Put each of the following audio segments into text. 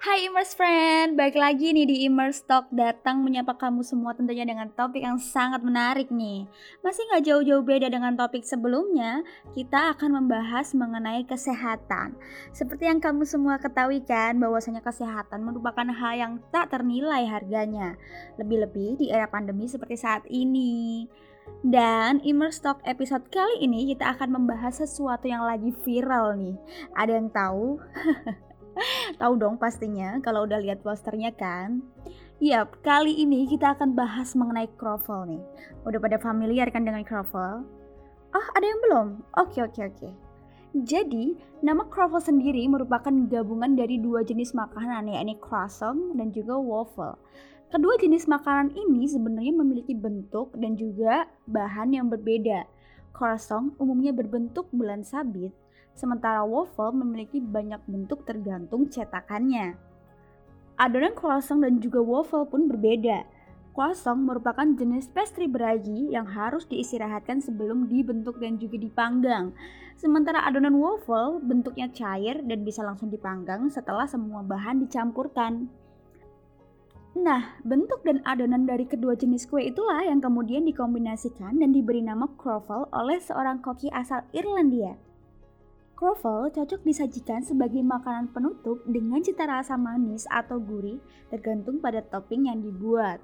Hai Immers Friend, balik lagi nih di Immers Talk datang menyapa kamu semua tentunya dengan topik yang sangat menarik nih. Masih nggak jauh-jauh beda dengan topik sebelumnya, kita akan membahas mengenai kesehatan. Seperti yang kamu semua ketahui kan, bahwasanya kesehatan merupakan hal yang tak ternilai harganya. Lebih-lebih di era pandemi seperti saat ini. Dan Immers Talk episode kali ini kita akan membahas sesuatu yang lagi viral nih. Ada yang tahu? Tahu dong pastinya kalau udah lihat posternya kan? Yap, kali ini kita akan bahas mengenai croffle nih. Udah pada familiar kan dengan croffle? Oh, ada yang belum? Oke, oke, oke. Jadi, nama croffle sendiri merupakan gabungan dari dua jenis makanan yakni croissant dan juga waffle. Kedua jenis makanan ini sebenarnya memiliki bentuk dan juga bahan yang berbeda. Croissant umumnya berbentuk bulan sabit, sementara waffle memiliki banyak bentuk tergantung cetakannya. Adonan croissant dan juga waffle pun berbeda. Croissant merupakan jenis pastry beragi yang harus diistirahatkan sebelum dibentuk dan juga dipanggang. Sementara adonan waffle bentuknya cair dan bisa langsung dipanggang setelah semua bahan dicampurkan. Nah, bentuk dan adonan dari kedua jenis kue itulah yang kemudian dikombinasikan dan diberi nama croffle oleh seorang koki asal Irlandia. Croffle cocok disajikan sebagai makanan penutup dengan cita rasa manis atau gurih tergantung pada topping yang dibuat.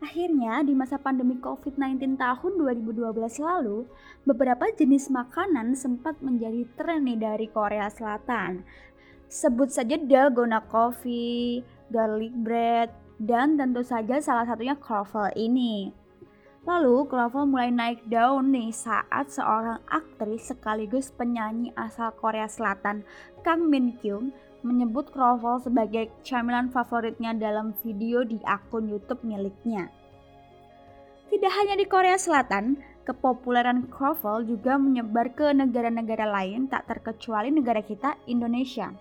Akhirnya, di masa pandemi COVID-19 tahun 2012 lalu, beberapa jenis makanan sempat menjadi tren dari Korea Selatan. Sebut saja dalgona coffee, garlic bread, dan tentu saja salah satunya croffle ini. Lalu Clover mulai naik daun nih saat seorang aktris sekaligus penyanyi asal Korea Selatan Kang Min Kyung menyebut Croffle sebagai camilan favoritnya dalam video di akun YouTube miliknya. Tidak hanya di Korea Selatan, kepopuleran Croffle juga menyebar ke negara-negara lain tak terkecuali negara kita Indonesia.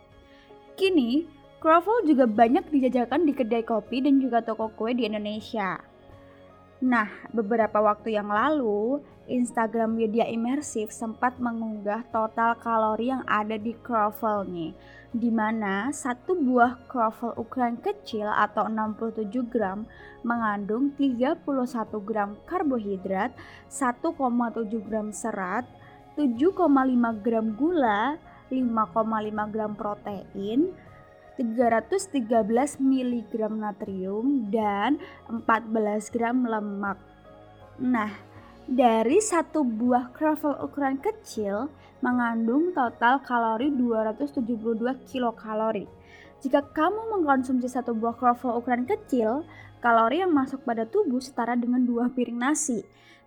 Kini, Croffle juga banyak dijajakan di kedai kopi dan juga toko kue di Indonesia. Nah, beberapa waktu yang lalu, Instagram Media Imersif sempat mengunggah total kalori yang ada di croffle nih. Di mana satu buah croffle ukuran kecil atau 67 gram mengandung 31 gram karbohidrat, 1,7 gram serat, 7,5 gram gula, 5,5 gram protein, 313 mg natrium dan 14 gram lemak. Nah, dari satu buah croffle ukuran kecil mengandung total kalori 272 kilokalori. Jika kamu mengkonsumsi satu buah croffle ukuran kecil, kalori yang masuk pada tubuh setara dengan dua piring nasi.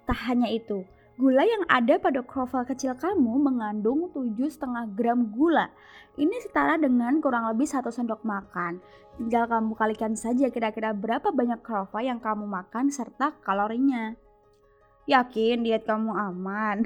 Tak hanya itu, Gula yang ada pada kroffel kecil kamu mengandung 7,5 gram gula. Ini setara dengan kurang lebih satu sendok makan. Tinggal kamu kalikan saja kira-kira berapa banyak kroffel yang kamu makan serta kalorinya. Yakin diet kamu aman?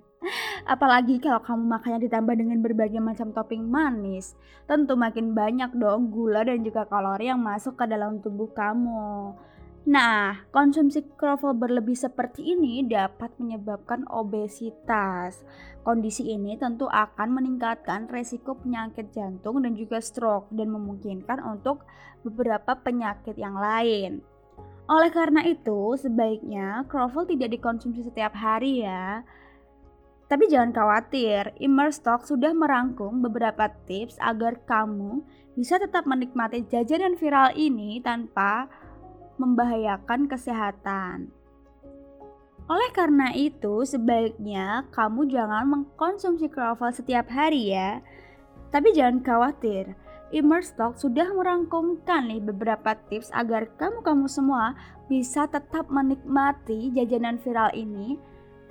Apalagi kalau kamu makannya ditambah dengan berbagai macam topping manis. Tentu makin banyak dong gula dan juga kalori yang masuk ke dalam tubuh kamu. Nah, konsumsi kroffel berlebih seperti ini dapat menyebabkan obesitas. Kondisi ini tentu akan meningkatkan resiko penyakit jantung dan juga stroke dan memungkinkan untuk beberapa penyakit yang lain. Oleh karena itu, sebaiknya kroffel tidak dikonsumsi setiap hari ya. Tapi jangan khawatir, Immerstock sudah merangkum beberapa tips agar kamu bisa tetap menikmati jajanan viral ini tanpa membahayakan kesehatan. Oleh karena itu, sebaiknya kamu jangan mengkonsumsi kroffel setiap hari ya. Tapi jangan khawatir, Immerstock sudah merangkumkan nih beberapa tips agar kamu-kamu semua bisa tetap menikmati jajanan viral ini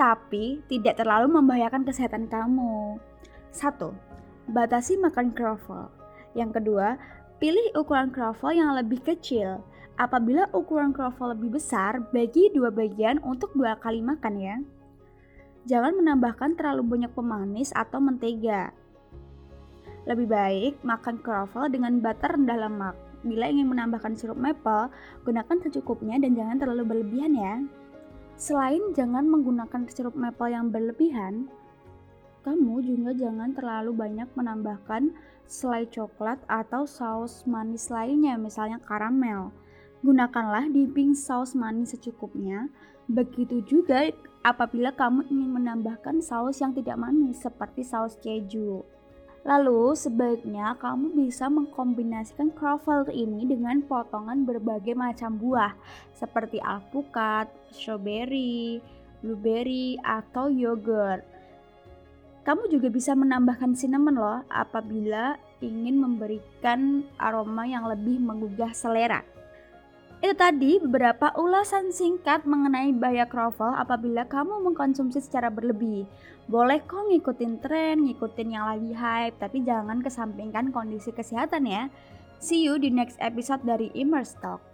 tapi tidak terlalu membahayakan kesehatan kamu. 1. Batasi makan kroffel. Yang kedua, pilih ukuran kroffel yang lebih kecil Apabila ukuran kroffel lebih besar, bagi dua bagian untuk dua kali makan ya. Jangan menambahkan terlalu banyak pemanis atau mentega. Lebih baik makan kroffel dengan butter rendah lemak. Bila ingin menambahkan sirup maple, gunakan secukupnya dan jangan terlalu berlebihan ya. Selain jangan menggunakan sirup maple yang berlebihan, Kamu juga jangan terlalu banyak menambahkan selai coklat atau saus manis lainnya, misalnya karamel. Gunakanlah dipping saus manis secukupnya. Begitu juga apabila kamu ingin menambahkan saus yang tidak manis seperti saus keju. Lalu sebaiknya kamu bisa mengkombinasikan croffle ini dengan potongan berbagai macam buah seperti alpukat, strawberry, blueberry, atau yogurt. Kamu juga bisa menambahkan cinnamon loh apabila ingin memberikan aroma yang lebih menggugah selera. Itu tadi beberapa ulasan singkat mengenai bahaya kroffel apabila kamu mengkonsumsi secara berlebih. Boleh kok ngikutin tren, ngikutin yang lagi hype, tapi jangan kesampingkan kondisi kesehatan ya. See you di next episode dari Immerse Talk.